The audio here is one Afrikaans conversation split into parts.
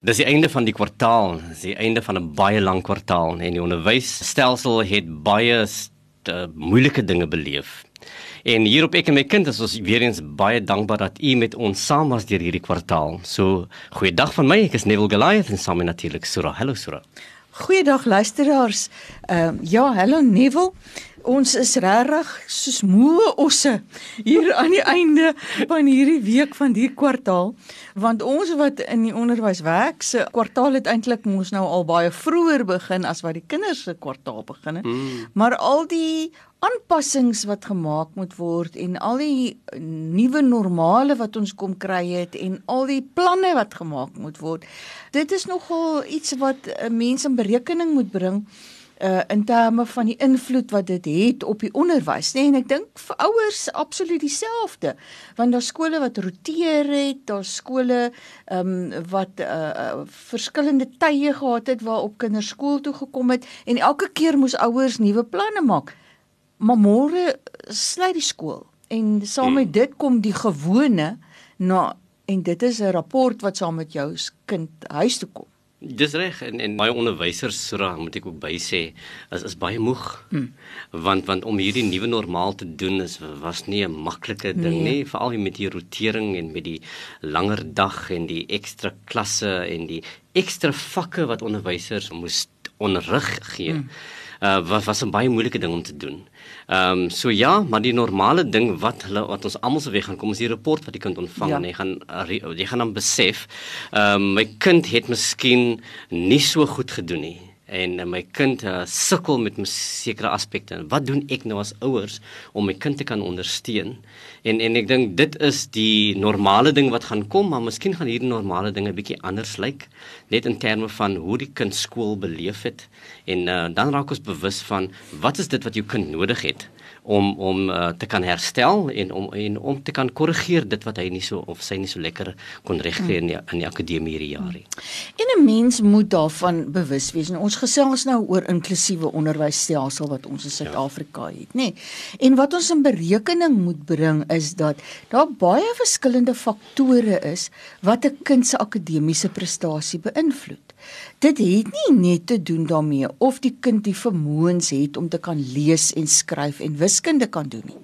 Dis die einde van die kwartaal, dis die einde van 'n baie lang kwartaal en die onderwysstelsel het baie uh, moeilike dinge beleef. En hier op ek en my kind is ons weer eens baie dankbaar dat u met ons saam was deur hierdie kwartaal. So, goeiedag van my, ek is Neville Goliath en saam met natuurlik Sura. Hallo Sura. Goeiedag luisteraars. Ehm uh, ja, hallo Neville. Ons is regtig soos moe osse hier aan die einde van hierdie week van hierdie kwartaal want ons wat in die onderwys werk se kwartaal het eintlik mos nou al baie vroeër begin as wat die kinders se kwartaal begin het. Mm. Maar al die aanpassings wat gemaak moet word en al die nuwe normale wat ons kom kry het en al die planne wat gemaak moet word. Dit is nogal iets wat mense in berekening moet bring uh in terme van die invloed wat dit het op die onderwys nê nee, en ek dink vir ouers absoluut dieselfde want daar skole wat roteer het daar skole ehm um, wat uh, uh verskillende tye gehad het waarop kinders skool toe gekom het en elke keer moes ouers nuwe planne maak maar môre sluit die skool en saam met dit kom die gewone na en dit is 'n rapport wat saam met jou kind huis toe kom Dis reg en en baie onderwysers sora moet ek ook by sê is is baie moeg. Hmm. Want want om hierdie nuwe normaal te doen is was nie 'n maklike ding nee. nie, veral met die rotering en met die langer dag en die ekstra klasse en die ekstra vakke wat onderwysers moes onderrig gee. Hmm uh, was was 'n baie moeilike ding om te doen. Ehm um, so ja, maar die normale ding wat hulle wat ons almal se weg gaan kom is die rapport wat die kind ontvang ja. en hy gaan jy gaan dan besef ehm um, my kind het miskien nie so goed gedoen nie en uh, my kind uh, sukkel met sekere aspekte. Wat doen ek nou as ouers om my kind te kan ondersteun? En en ek dink dit is die normale ding wat gaan kom, maar miskien gaan hierdie normale dinge bietjie anders lyk, net in terme van hoe die kind skool beleef het. En uh, dan raak ons bewus van wat is dit wat jou kind nodig het? Om om uh, te kan herstel en om en om te kan korrigeer dit wat hy nie so of sy nie so lekker kon regkry in die, in die akademie hierdie jaar nie. En 'n mens moet daarvan bewus wees. En ons gesels nou oor inklusiewe onderwysstelsel wat ons in Suid-Afrika ja. het, nê. Nee. En wat ons in berekening moet bring is dat daar baie verskillende faktore is wat 'n kind se akademiese prestasie beïnvloed. Dit het nie net te doen daarmee of die kind die vermoëns het om te kan lees en skryf en wiskunde kan doen nie.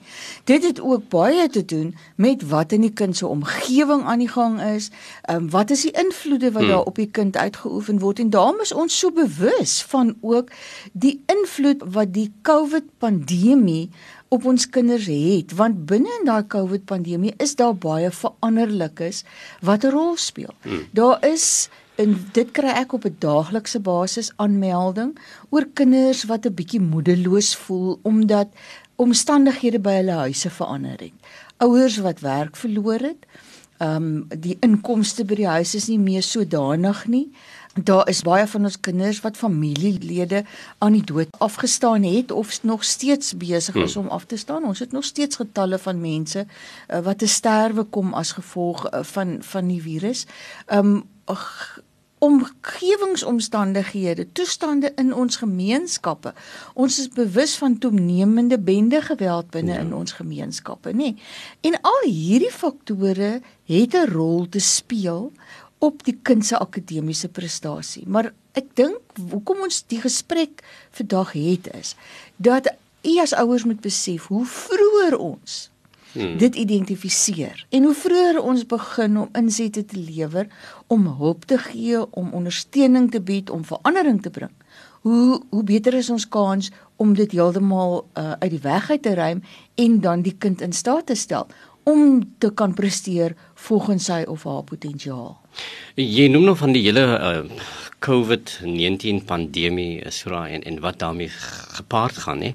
Dit het ook baie te doen met wat in die kind se omgewing aan die gang is, um, wat is die invloede wat hmm. daar op die kind uitgeoefen word en daarom is ons so bewus van ook die invloed wat die COVID pandemie op ons kinders het want binne in daai COVID pandemie is daar baie veranderlikes wat 'n rol speel. Hmm. Daar is En dit kry ek op 'n daaglikse basis aanmelding oor kinders wat 'n bietjie moedeloos voel omdat omstandighede by hulle huise verander het. Ouers wat werk verloor het. Ehm um, die inkomste by die huis is nie meer sodanig nie. Daar is baie van ons kinders wat familielede aan die dood afgestaan het of nog steeds besig is hmm. om af te staan. Ons het nog steeds getalle van mense uh, wat te sterwe kom as gevolg uh, van van die virus. Ehm um, omgewingsomstandighede, toestande in ons gemeenskappe. Ons is bewus van toenemende bendegeweld binne ja. in ons gemeenskappe, nê? En al hierdie faktore het 'n rol te speel op die kind se akademiese prestasie. Maar ek dink hoekom ons die gesprek vandag het is dat u as ouers moet besef hoe vroeër ons hmm. dit identifiseer. En hoe vroeër ons begin om insette te lewer om hulp te gee, om ondersteuning te bied, om verandering te bring, hoe hoe beter is ons kans om dit heeltemal uh, uit die weg uit te ruim en dan die kind in staat te stel om te kan presteer volgens sy of haar potensiaal. Jy noem nou van die hele uh, COVID-19 pandemie is so en en wat daarmee gepaard gaan hè.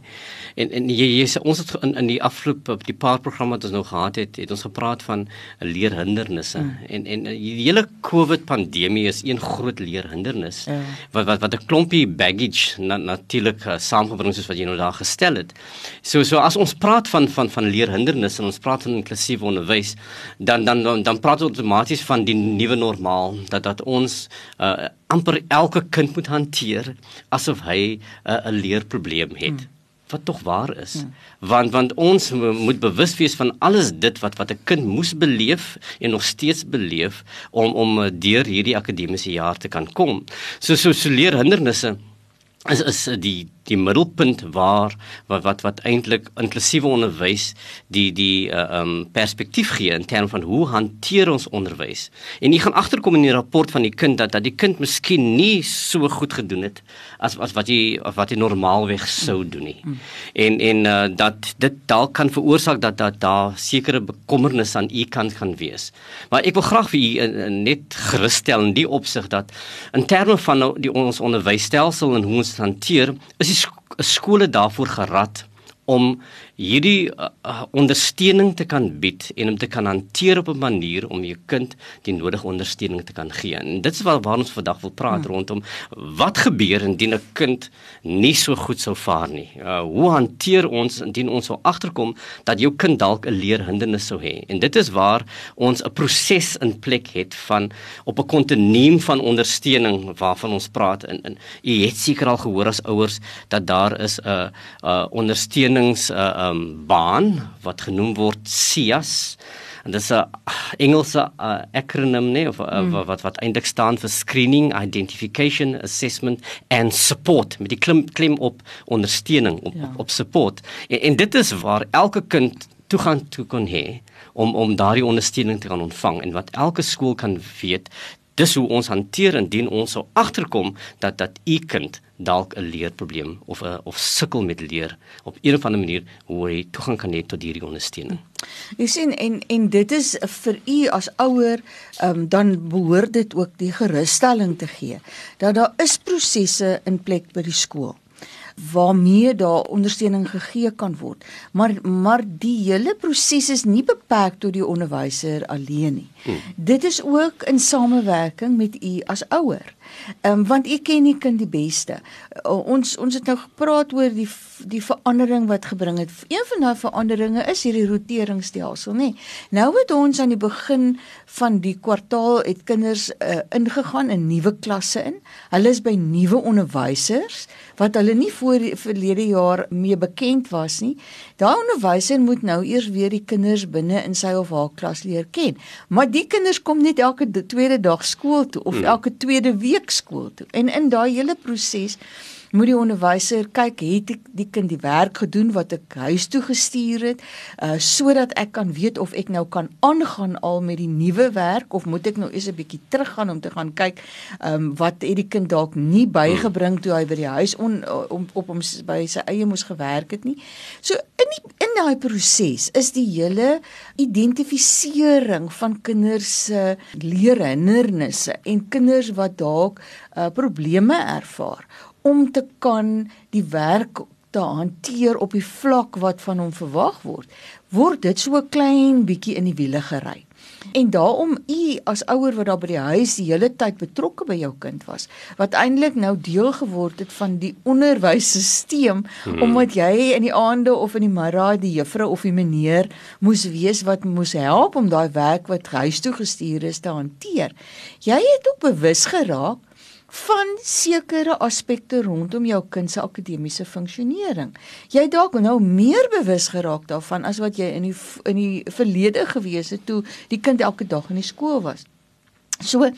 En en jy, jy ons het in in die afloop op die paar programme wat ons nou gehad het, het ons gepraat van leerhindernisse mm. en en die hele COVID pandemie is een groot leerhindernis mm. wat wat wat 'n klompie baggage na, natuurlik uh, saamgebring soos wat jy nou daar gestel het. So so as ons praat van van van leerhindernisse en ons praat van inklusiewe onderwys, dan dan dan, dan praat ons outomaties van die nuwe normaal dat dat ons uh, amper elke kind moet hanteer asof hy 'n uh, leerprobleem het. Hmm. wat tog waar is. Ja. Want want ons moet bewus wees van alles dit wat wat 'n kind moes beleef en nog steeds beleef om om eh, deur hierdie akademiese jaar te kan kom. So so so leer hindernisse is is die die middelpunt waar wat wat, wat eintlik inklusiewe onderwys die die uh, um perspektief gee in terme van hoe hanteer ons onderwys. En jy gaan agterkom in die rapport van die kind dat dat die kind miskien nie so goed gedoen het as as wat jy of wat jy normaalweg sou doen nie. En en uh, dat dit dalk kan veroorsaak dat dat daar sekere bekommernisse aan u kant gaan wees. Maar ek wil graag vir u uh, net gerusstel in die opsig dat in terme van nou die ons onderwysstelsel en hoe ons hanteer is die skole daarvoor gerad om hierdie uh, uh, ondersteuning te kan bied en om te kan hanteer op 'n manier om jou kind die nodige ondersteuning te kan gee. En dit is waar, waar ons vandag wil praat hmm. rondom wat gebeur indien 'n kind nie so goed sou vaar nie. Uh, hoe hanteer ons indien ons sou agterkom dat jou kind dalk 'n leerhindernis sou hê? En dit is waar ons 'n proses in plek het van op 'n kontinuum van ondersteuning waarvan ons praat in in u het seker al gehoor as ouers dat daar is 'n uh, uh, ondersteunings 'n uh, um, baan wat genoem word SIAS. En dit is 'n Engelse uh, akroniem nee of uh, mm. wat wat eintlik staan vir Screening, Identification, Assessment and Support met die klim klim op ondersteuning op ja. op, op support. En, en dit is waar elke kind toegang toe kon hê om om daardie ondersteuning te kan ontvang en wat elke skool kan weet dis hoe ons hanteer indien ons sou agterkom dat dat u kind dalk 'n leerprobleem of 'n of sukkel met leer op een of ander manier hoe hy toegang kan hê tot hierdie ondersteuning. Jy sien en en dit is vir u as ouer um, dan behoort dit ook die gerusstelling te gee dat daar is prosesse in plek by die skool waarmee daar ondersteuning gegee kan word. Maar maar die hele proses is nie beperk tot die onderwyser alleen nie. Hmm. Dit is ook in samewerking met u as ouer. Ehm um, want u ken die kind die beste. Uh, ons ons het nou gepraat oor die die verandering wat gebring het. Een van daai veranderinge is hierdie roteringsstelsel, nê. Nou het ons aan die begin van die kwartaal het kinders uh, ingegaan in nuwe klasse in. Hulle is by nuwe onderwysers wat hulle nie voor verlede jaar mee bekend was nie. Daai onderwyser moet nou eers weer die kinders binne in sy of haar klas leer ken. Maar die kinders kom net elke tweede dag skool toe of hmm. elke tweede week skool toe. En in daai hele proses moet die onderwyser kyk het die, die kind die werk gedoen wat ek huis toe gestuur het uh sodat ek kan weet of ek nou kan aangaan al met die nuwe werk of moet ek nou eers 'n bietjie teruggaan om te gaan kyk um wat het die kind dalk nie bygebring toe hy by die huis on, om op hom by sy eie moes gewerk het nie. So in die, in daai proses is die hele identifisering van kinders se leerhindernisse en kinders wat dalk uh, probleme ervaar om te kan die werk te hanteer op die vlak wat van hom verwag word, word dit so klein bietjie in die wiele gery. En daarom u as ouer wat daar by die huis die hele tyd betrokke by jou kind was, wat eintlik nou deel geword het van die onderwysstelsel hmm. omdat jy in die aande of in die middag die juffrou of die meneer moes wees wat moes help om daai werk wat huis toe gestuur is te hanteer. Jy het ook bewus geraak van sekere aspekte rondom jou kind se akademiese funksionering. Jy dalk nou meer bewus geraak daarvan as wat jy in die in die verlede gewees het toe die kind elke dag in die skool was. So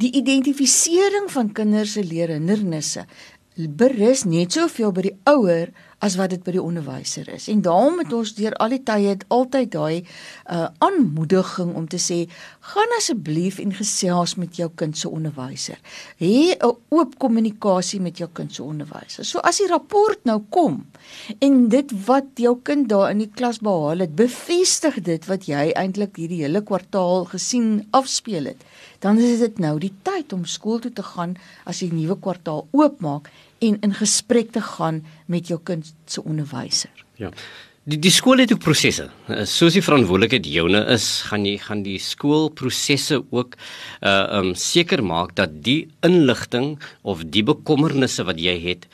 die identifisering van kinders se leerhindernisse berus net soveel by die ouer as wat dit by die onderwyser is. En daarom het ons deur al die tye altyd daai uh aanmoediging om te sê gaan asseblief en gesels met jou kind se onderwyser. Hê 'n oop kommunikasie met jou kind se onderwyser. So as die rapport nou kom en dit wat jou kind daar in die klas behaal het, bevestig dit wat jy eintlik hierdie hele kwartaal gesien afspeel het, dan is dit nou die tyd om skool toe te gaan as die nuwe kwartaal oopmaak en in gesprek te gaan met jou kind se onderwyser. Ja. Die die skool het ook prosesse. Eh, soos die verantwoordelikheid joune is, gaan jy gaan die skoolprosesse ook uh um seker maak dat die inligting of die bekommernisse wat jy het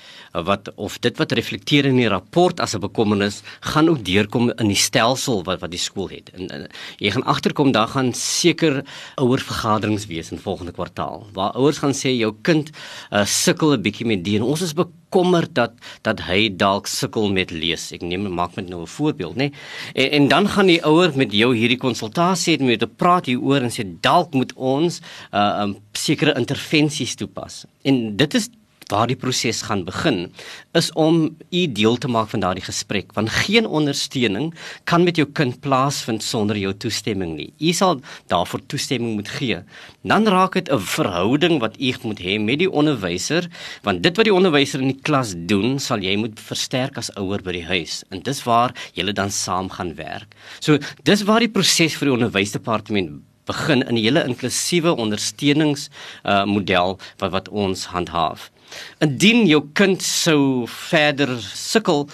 wat of dit wat reflekteer in die rapport as 'n bekommernis gaan ook deurkom in die stelsel wat wat die skool het. En, en jy gaan agterkom daar gaan seker ouer vergaderings wees in volgende kwartaal waar ouers gaan sê jou kind uh, sukkel 'n bietjie met die en ons is bekommerd dat dat hy dalk sukkel met lees. Ek neem maak met nou 'n voorbeeld, nê. En, en dan gaan die ouer met jou hierdie konsultasie het met te praat hieroor en sê dalk moet ons uh, um, sekere intervensies toepas. En dit is waar die proses gaan begin is om u deel te maak van daardie gesprek want geen ondersteuning kan met jou kind plaasvind sonder jou toestemming nie. U sal daarvoor toestemming moet gee. Dan raak dit 'n verhouding wat u moet hê met die onderwyser want dit wat die onderwyser in die klas doen, sal jy moet versterk as ouer by die huis en dis waar julle dan saam gaan werk. So dis waar die proses vir die onderwysdepartement begin in 'n hele inklusiewe ondersteunings uh, model wat wat ons handhaaf. Indien jou kind sou verder sukkel,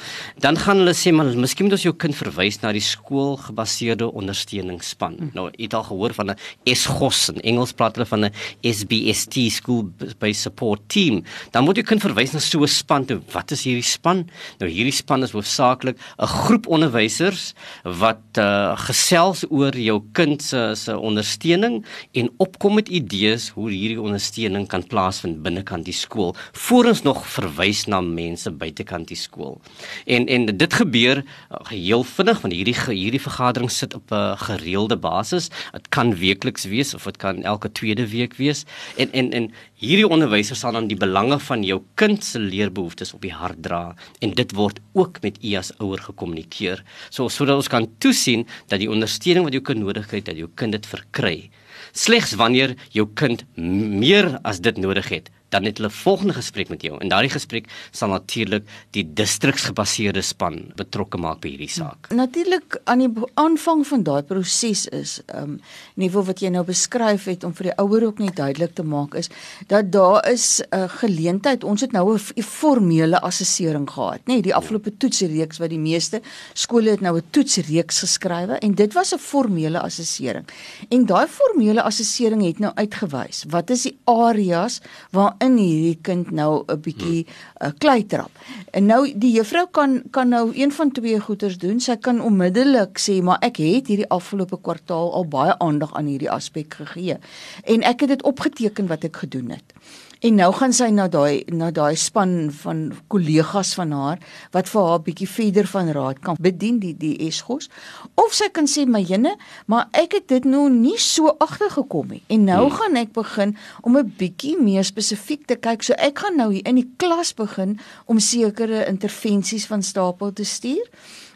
dan gaan hulle sê maar miskien moet ons jou kind verwys na die skoolgebaseerde ondersteuningsspan. Hmm. Nou, jy het al gehoor van 'n SGOS in Engels praat hulle van 'n SBST School Based Support Team. Dan moet jy kind verwys na so 'n span. Nou, wat is hierdie span? Nou hierdie span is hoofsaaklik 'n groep onderwysers wat uh, gesels oor jou kind se se ondersteuning en opkom met idees hoe hierdie ondersteuning kan plaasvind binnekant die skool voor ons nog verwys na mense buitekant die skool. En en dit gebeur uh, heel vinnig want hierdie hierdie vergadering sit op 'n gereelde basis. Dit kan weekliks wees of dit kan elke tweede week wees. En en en hierdie onderwysers sal dan die belange van jou kind se leerbehoeftes op die hart dra en dit word ook met u as ouer gekommunikeer. So sodat ons kan toesien dat die ondersteuning wat jou kind nodig het, dat jou kind dit verkry. Slegs wanneer jou kind meer as dit nodig het, dan het hulle volgende gesprek met jou. En daardie gesprek sal natuurlik die distriksgebaseerde span betrokke maak by hierdie saak. Natuurlik aan die aanvang van daai proses is ehm um, niveau wat jy nou beskryf het om vir die ouer ook net duidelik te maak is dat daar is 'n uh, geleentheid. Ons het nou 'n formele assessering gehad, nê, nee, die afgelope toetsreeks wat die meeste skole het nou 'n toetsreeks geskrywe en dit was 'n formele assessering. En daai formele assessering het nou uitgewys wat is die areas waar in hierdie kind nou 'n bietjie uh, klei trap. En nou die juffrou kan kan nou een van twee goeters doen. Sy kan onmiddellik sê, "Maar ek het hierdie afgelope kwartaal al baie aandag aan hierdie aspek gegee en ek het dit opgeteken wat ek gedoen het." En nou gaan sy na daai na daai span van kollegas van haar wat vir haar bietjie verder van raad kan bedien die die Esgos of sy kan sê my jene, maar ek het dit nou nie so agtergekom nie. En nou hmm. gaan ek begin om 'n bietjie meer spesifiek te kyk. So ek gaan nou hier in die klas begin om sekere intervensies van stapel te stuur.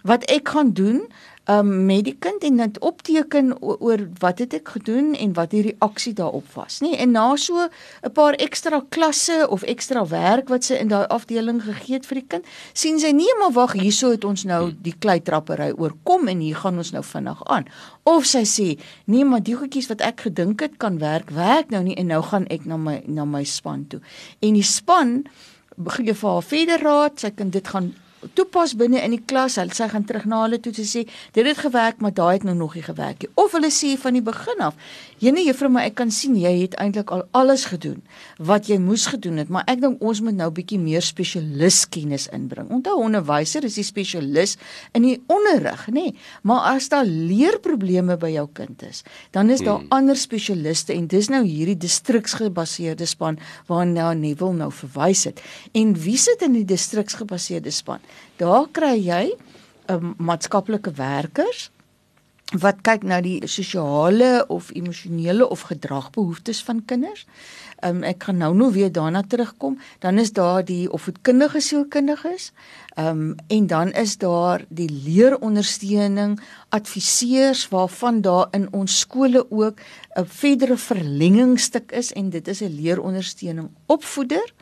Wat ek gaan doen um, met die kind en dit opteken oor wat het ek gedoen en wat die reaksie daarop was, nê? En na so 'n paar ekstra klasse of ekstra werk wat sy in daai afdeling gegee het vir die kind, sien sy nee, maar wag, hierso het ons nou die kleitrappery oorkom en hier gaan ons nou vinnig aan. Of sy sê, nee, maar die goedjies wat ek gedink het kan werk, werk nou nie en nou gaan ek na my na my span toe. En die span begin vir haar verder raad, sy kan dit gaan toepas binne in die klas. Hulle sê gaan terug na hulle toe te sê dit het gewerk, maar daai het nou nog nie gewerk nie. Of hulle sê van die begin af, "Jene juffrou, maar ek kan sien jy het eintlik al alles gedoen wat jy moes gedoen het, maar ek dink ons moet nou bietjie meer spesialiskennis inbring." Onthou onderwyser is die spesialis in die onderrig, nê? Nee, maar as daar leerprobleme by jou kind is, dan is daar hmm. ander spesialiste en dis nou hierdie distriksgebaseerde span waarna Neville nou verwys het. En wie sit in die distriksgebaseerde span? Daar kry jy 'n um, ehm, maatskaplike werkers wat kyk na die sosiale of emosionele of gedragbehoeftes van kinders. Um, ek gaan nou nog weer daarna terugkom. Dan is daar die opvoedkundige sielkundiges. Ehm um, en dan is daar die leerondersteuning adviseurs waarvan daar in ons skole ook 'n verdere verlengingstuk is en dit is 'n leerondersteuning opvoeder.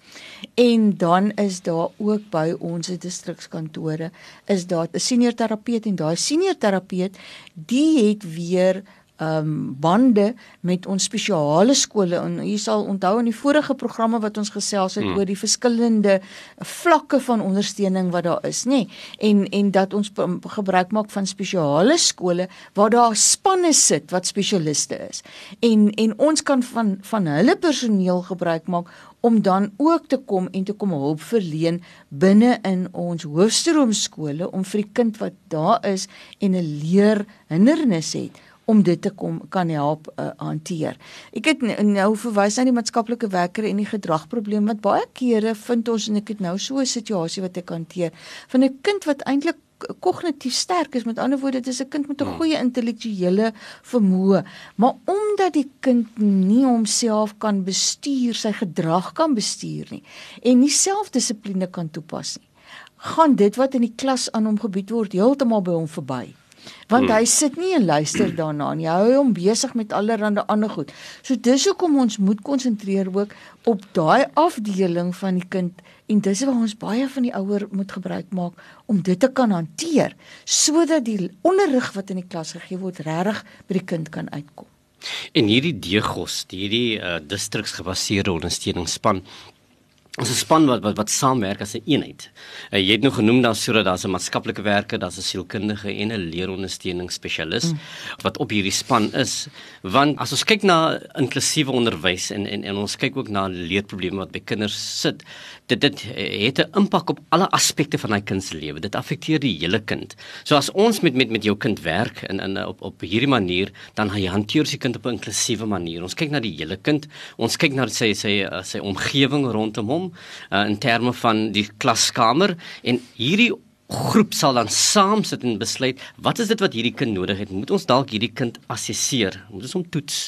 En dan is daar ook by ons distrikskantore is daar 'n senior terapeut en daai senior terapeut die het weer um bande met ons spesiale skole. En u sal onthou in die vorige programme wat ons gesels het hmm. oor die verskillende vlakke van ondersteuning wat daar is nê? En en dat ons gebruik maak van spesiale skole waar daar spanne sit wat spesialiste is. En en ons kan van van hulle personeel gebruik maak om dan ook te kom en te kom hulp verleen binne in ons hoofstroomskole om vir die kind wat daar is en 'n leer hindernis het om dit te kom kan help uh, hanteer. Ek het nou verwys na die maatskaplike werker en die gedragprobleem wat baie kere vind ons en ek het nou so 'n situasie wat ek hanteer van 'n kind wat eintlik kognitief sterk is met ander woorde dit is 'n kind met 'n hmm. goeie intellektuele vermoë maar omdat die kind nie homself kan bestuur sy gedrag kan bestuur nie en nie selfdissipline kan toepas nie gaan dit wat in die klas aan hom gebied word heeltemal by hom verby want hmm. hy sit nie en luister daarna nie. Hy hou hom besig met allerlei ander goed. So dis hoekom ons moet konsentreer ook op daai afdeling van die kind en dis waar ons baie van die ouer moet gebruik maak om dit te kan hanteer sodat die onderrig wat in die klas gegee word regtig by die kind kan uitkom. En hierdie DEGOS, hierdie uh, distriksgebaseerde ondersteuningsspan Ons is 'n span wat wat wat saamwerk as 'n een eenheid. Uh, jy het nou genoem daar sodat daar's 'n maatskaplike werker, daar's 'n sielkundige en 'n leerondersteuningsspesialis mm. wat op hierdie span is. Want as ons kyk na inklusiewe onderwys en en en ons kyk ook na leerprobleme wat by kinders sit, dit dit het 'n impak op alle aspekte van hy kind se lewe. Dit affekteer die hele kind. So as ons met met met jou kind werk in in op op hierdie manier, dan hy hanteer sy kind op 'n inklusiewe manier. Ons kyk na die hele kind. Ons kyk na sy sy sy, sy omgewing rondom hom uh, in terme van die klaskamer. En hierdie groep sal dan saam sit en besluit wat is dit wat hierdie kind nodig het? Moet ons dalk hierdie kind assesseer? Moet ons hom toets.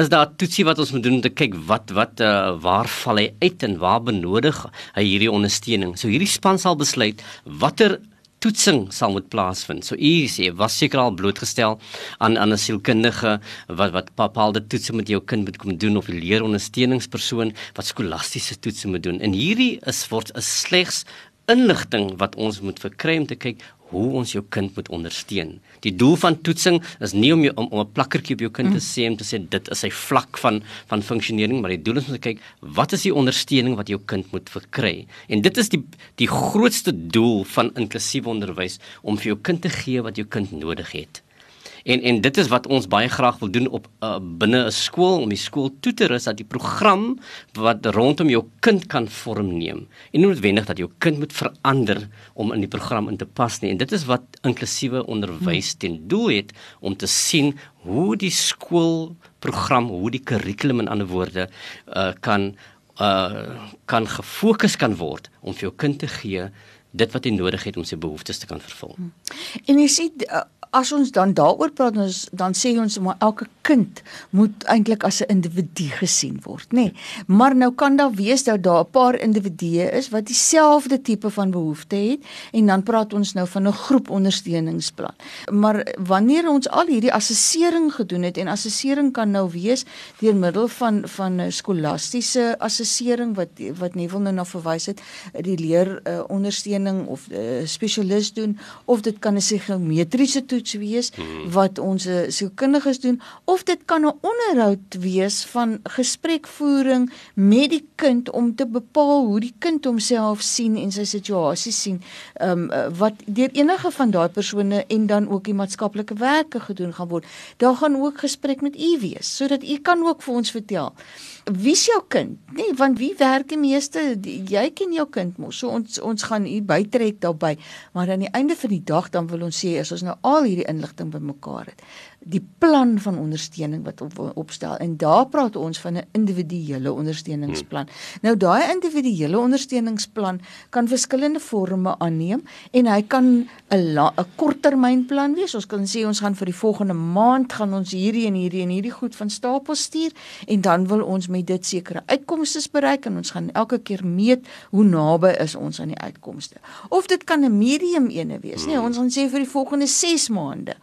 Is daar toetsie wat ons moet doen om te kyk wat wat uh, waar val hy uit en waar benodig hy hierdie ondersteuning? So hierdie span sal besluit watter toetsing sal moet plaasvind. So u sê was seker al blootgestel aan aan 'n sielkundige wat wat bepaalde toetse met jou kind moet kom doen of 'n leerondersteuningspersoon wat skolastiese toetse moet doen. En hierdie is word 'n slegs inligting wat ons moet verkry om te kyk hoe ons jou kind moet ondersteun. Die doel van toetsing is nie om jou, om, om 'n plakkertjie op jou kind te mm. sê om te sê dit is sy vlak van van funksionering, maar die doel is om te kyk wat is die ondersteuning wat jou kind moet verkry. En dit is die die grootste doel van inklusiewe onderwys om vir jou kind te gee wat jou kind nodig het. En en dit is wat ons baie graag wil doen op uh, binne 'n skool om die skool toe te rus dat die program wat rondom jou kind kan vormneem. En nie noodwendig dat jou kind moet verander om in die program in te pas nie. En dit is wat inklusiewe onderwys ten doel het om te sien hoe die skoolprogram, hoe die kurrikulum in ander woorde uh, kan uh kan gefokus kan word om vir jou kind te gee dit wat hy nodig het om sy behoeftes te kan vervul. En jy sien as ons dan daaroor praat ons dan sê ons maar elke kind moet eintlik as 'n individu gesien word, nê. Nee. Maar nou kan daar wees dat daar 'n paar individue is wat dieselfde tipe van behoefte het en dan praat ons nou van 'n groep ondersteuningsplan. Maar wanneer ons al hierdie assessering gedoen het en assessering kan nou wees deur middel van van 'n skolastiese assessering wat wat Neville nou na verwys het, die leer uh, ondersteuning of 'n uh, spesialis doen of dit kan 'n psigometriese toets wees hmm. wat ons sielkundiges doen of dit kan 'n onderhoud wees van gesprekvoering met die kind om te bepaal hoe die kind homself sien en sy situasie sien. Um, wat deur enige van daai persone en dan ook die maatskaplike werke gedoen gaan word. Daar gaan ook gesprek met u wees sodat u kan ook vir ons vertel wie is jou kind? Nee want wie werk die meeste? Jy ken jou kind mos. So ons ons gaan u bytrek daarbey maar aan die einde van die dag dan wil ons sê as ons nou al hierdie inligting bymekaar het die plan van ondersteuning wat op, opstel en daar praat ons van 'n individuele ondersteuningsplan. Hmm. Nou daai individuele ondersteuningsplan kan verskillende forme aanneem en hy kan 'n 'n korttermynplan wees. Ons kan sê ons gaan vir die volgende maand gaan ons hierdie en hierdie en hierdie goed van stapel stuur en dan wil ons met dit sekere uitkomste bereik en ons gaan elke keer meet hoe naby is ons aan die uitkomste. Of dit kan 'n medium ene wees. Nee, ons gaan sê vir die volgende 6 maande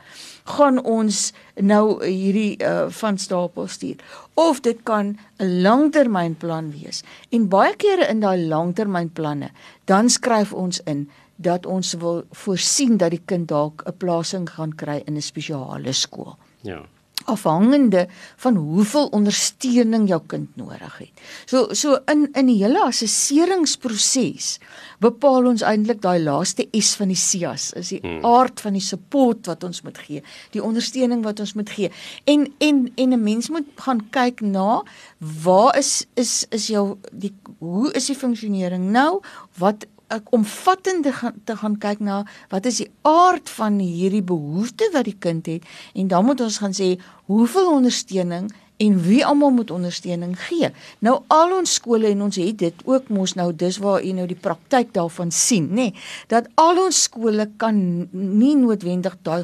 gaan ons nou hierdie uh, van stapel stuur. Of dit kan 'n langtermynplan wees. En baie kere in daai langtermynplanne dan skryf ons in dat ons wil voorsien dat die kind dalk 'n plasing gaan kry in 'n spesiale skool. Ja afhangende van hoeveel ondersteuning jou kind nodig het. So so in in die hele assesseringsproses bepaal ons eintlik daai laaste S van die SIAS, is die hmm. aard van die support wat ons moet gee, die ondersteuning wat ons moet gee. En en en 'n mens moet gaan kyk na waar is is is jou die hoe is die funksionering nou? Wat omvattende gaan, te gaan kyk na wat is die aard van hierdie behoefte wat die kind het en dan moet ons gaan sê hoeveel ondersteuning en wie almal moet ondersteuning gee. Nou al ons skole en ons het dit ook mos nou dis waar u nou die praktyk daarvan sien, nê, nee, dat al ons skole kan nie noodwendig daai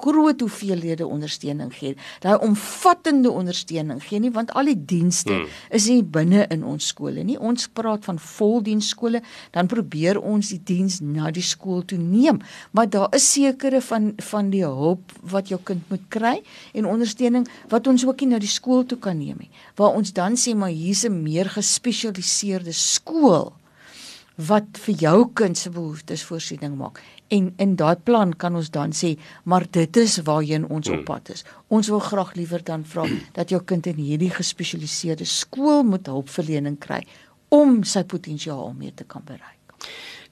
groot hoeveelhede ondersteuning gee. Daai omvattende ondersteuning gee nie want al die dienste hmm. is nie binne in ons skole nie. Ons praat van voldiensskole, dan probeer ons die diens na die skool toe neem, maar daar is sekere van van die hulp wat jou kind moet kry en ondersteuning wat ons ook nie na die skool toe kan neem nie. Waar ons dan sê maar hier's 'n meer gespesialiseerde skool wat vir jou kind se behoeftes voorsiening maak. En in daai plan kan ons dan sê, maar dit is waarheen ons op pad is. Ons wil graag liewer dan vra dat jou kind in hierdie gespesialiseerde skool moet hulpverlening kry om sy potensiaal mee te kan bereik.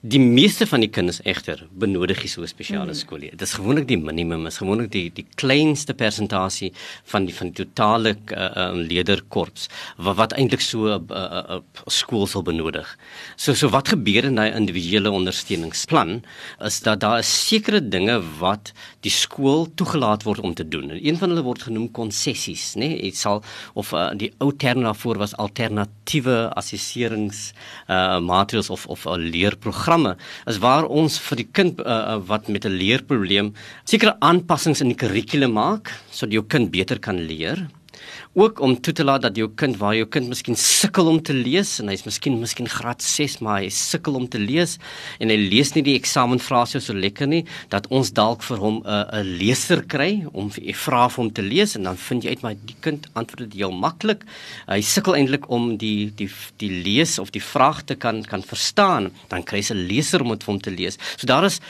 Die meeste van die kinders egter benodig nie so spesiale mm. skool nie. Dit is gewoonlik die minimum, is gewoonlik die die kleinste persentasie van die van die totale uh, uh, leerderkorps wat wat eintlik so 'n uh, uh, uh, skool sal benodig. So so wat gebeur in daai individuele ondersteuningsplan is dat daar is sekere dinge wat die skool toegelaat word om te doen. En een van hulle word genoem konsessies, né? Nee? Dit sal of uh, die ou term daarvoor was alternatiewe assesserings uh, maatreëls of of 'n leerprogram programme is waar ons vir die kind uh, wat met 'n leerprobleem sekere aanpassings in die kurrikulum maak sodat jou kind beter kan leer ook om toe te laat dat jou kind waar jou kind miskien sukkel om te lees en hy's miskien miskien graad 6 maar hy sukkel om te lees en hy lees nie die eksamenvrae so lekker nie dat ons dalk vir hom 'n uh, 'n leser kry om vra vir hom te lees en dan vind jy uit maar die kind antwoord dit heel maklik. Hy sukkel eintlik om die die die lees of die vraag te kan kan verstaan dan kry hy 'n leser om dit vir hom te lees. So daar is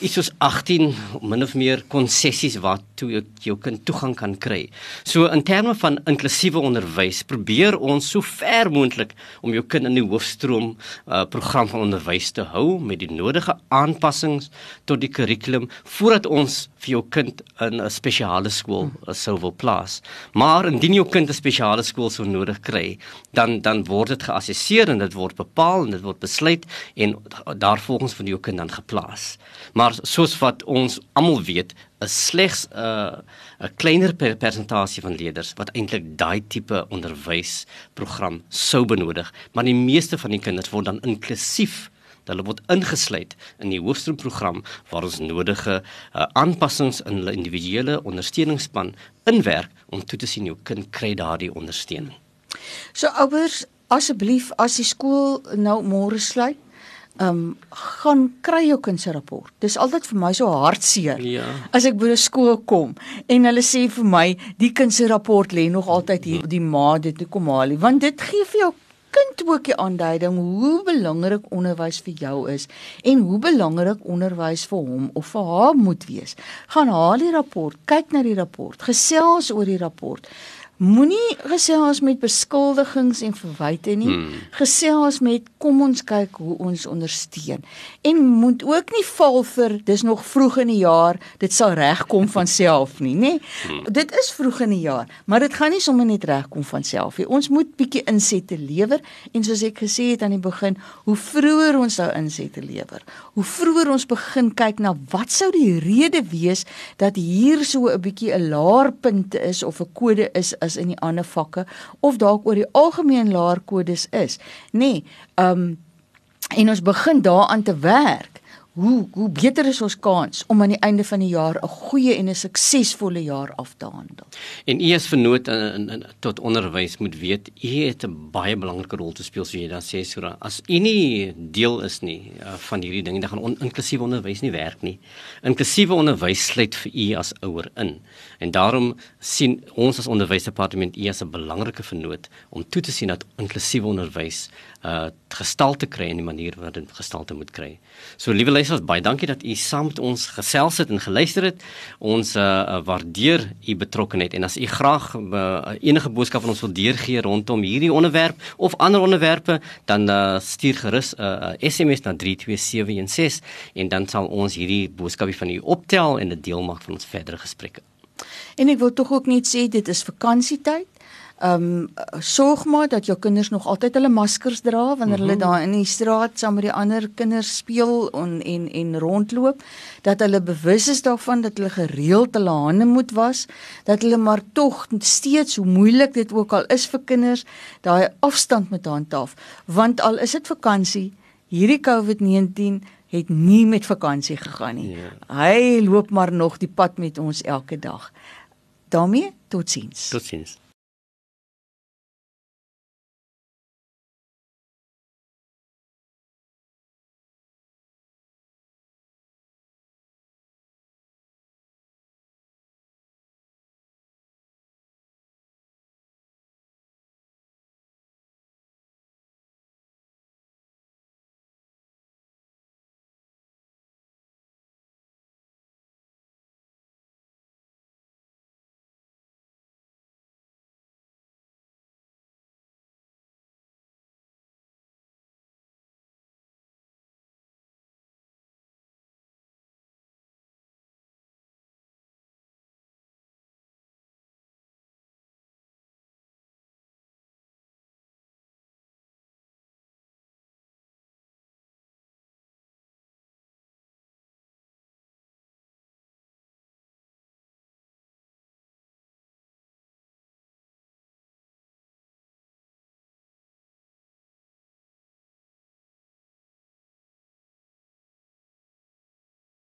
iets soos 18 min of meer konsessies wat toe jou, jou kind toegang kan kry. So in terme van inklusiewe onderwys probeer ons so ver moontlik om jou kind in die hoofstroom uh, program van onderwys te hou met die nodige aanpassings tot die kurrikulum voordat ons vir jou kind in 'n spesiale skool uh, sou wil plaas. Maar indien jou kind 'n spesiale skool sou nodig kry, dan dan word dit geassesseer en dit word bepaal en dit word besluit en daarvolgens van jou kind dan geplaas. Maar soos wat ons almal weet, is slegs 'n uh, 'n kleiner per persentasie van leerders wat eintlik daai tipe onderwysprogram sou benodig, maar die meeste van die kinders word dan inklusief Hulle word ingesluit in die hoofstroomprogram waar ons nodige uh, aanpassings in hulle individuele ondersteuningsspan inwerk om toe te sien hoe kind kry daardie ondersteuning. So ouers, asseblief as die skool nou môre sluit, um, gaan kry jou kind se rapport. Dis altyd vir my so hartseer. Ja. As ek by 'n skool kom en hulle sê vir my die kind se rapport lê nog altyd hier op die ma dit kom haal, want dit gee vir jou kind ook die aanduiding hoe belangrik onderwys vir jou is en hoe belangrik onderwys vir hom of vir haar moet wees. Gaan haal die rapport, kyk na die rapport, gesels oor die rapport. Moenie gesels met beskuldigings en verwyte nie. Hmm. Gesels met kom ons kyk hoe ons ondersteun. En moet ook nie val vir dis nog vroeg in die jaar, dit sal regkom van self nie, nê? Hmm. Dit is vroeg in die jaar, maar dit gaan nie sommer net regkom van self nie. Ons moet bietjie insette lewer en soos ek gesê het aan die begin, hoe vroeër ons daai insette lewer, hoe vroeër ons begin kyk na wat sou die rede wees dat hier so 'n bietjie 'n laarpunte is of 'n kode is is in die ander vakke of dalk oor die algemeen laer kodes is, nê. Nee, um en ons begin daaraan te werk hoe hoe beter is ons kans om aan die einde van die jaar 'n goeie en 'n suksesvolle jaar af te handel. En u as vernoot in, in, in tot onderwys moet weet, u het 'n baie belangrike rol te speel soos jy dan sê Sura. As u nie deel is nie uh, van hierdie dinge, dan gaan on, inklusiewe onderwys nie werk nie. Inklusiewe onderwys sluit vir u as ouer in. En daarom sien ons as onderwysdepartement u as 'n belangrike vernoot om toe te sien dat inklusiewe onderwys uh gestalte kry in die manier wat dit gestalte moet kry. So liewe luisters, baie dankie dat u saam met ons gesels het en geluister het. Ons uh waardeer u betrokkeheid en as u graag uh, enige boodskap van ons wil deurgee rondom hierdie onderwerp of ander onderwerpe, dan uh stuur gerus 'n uh, SMS na 32716 en dan sal ons hierdie boodskapie van u optel en dit deel maak van ons verdere gesprekke. En ek wil tog ook net sê dit is vakansietyd. Ehm um, sorg maar dat jou kinders nog altyd hulle maskers dra wanneer mm -hmm. hulle mhm. daar in die straat saam met die ander kinders speel en en en rondloop, dat hulle bewus is daarvan dat hulle gereeld hulle hande moet was, dat hulle maar tog steeds hoe moeilik dit ook al is vir kinders, daai afstand moet handhaaf, want al is dit vakansie, hierdie COVID-19 het nie met vakansie gegaan nie. Ja. Hy loop maar nog die pad met ons elke dag. daarmee totsiens. Totsiens.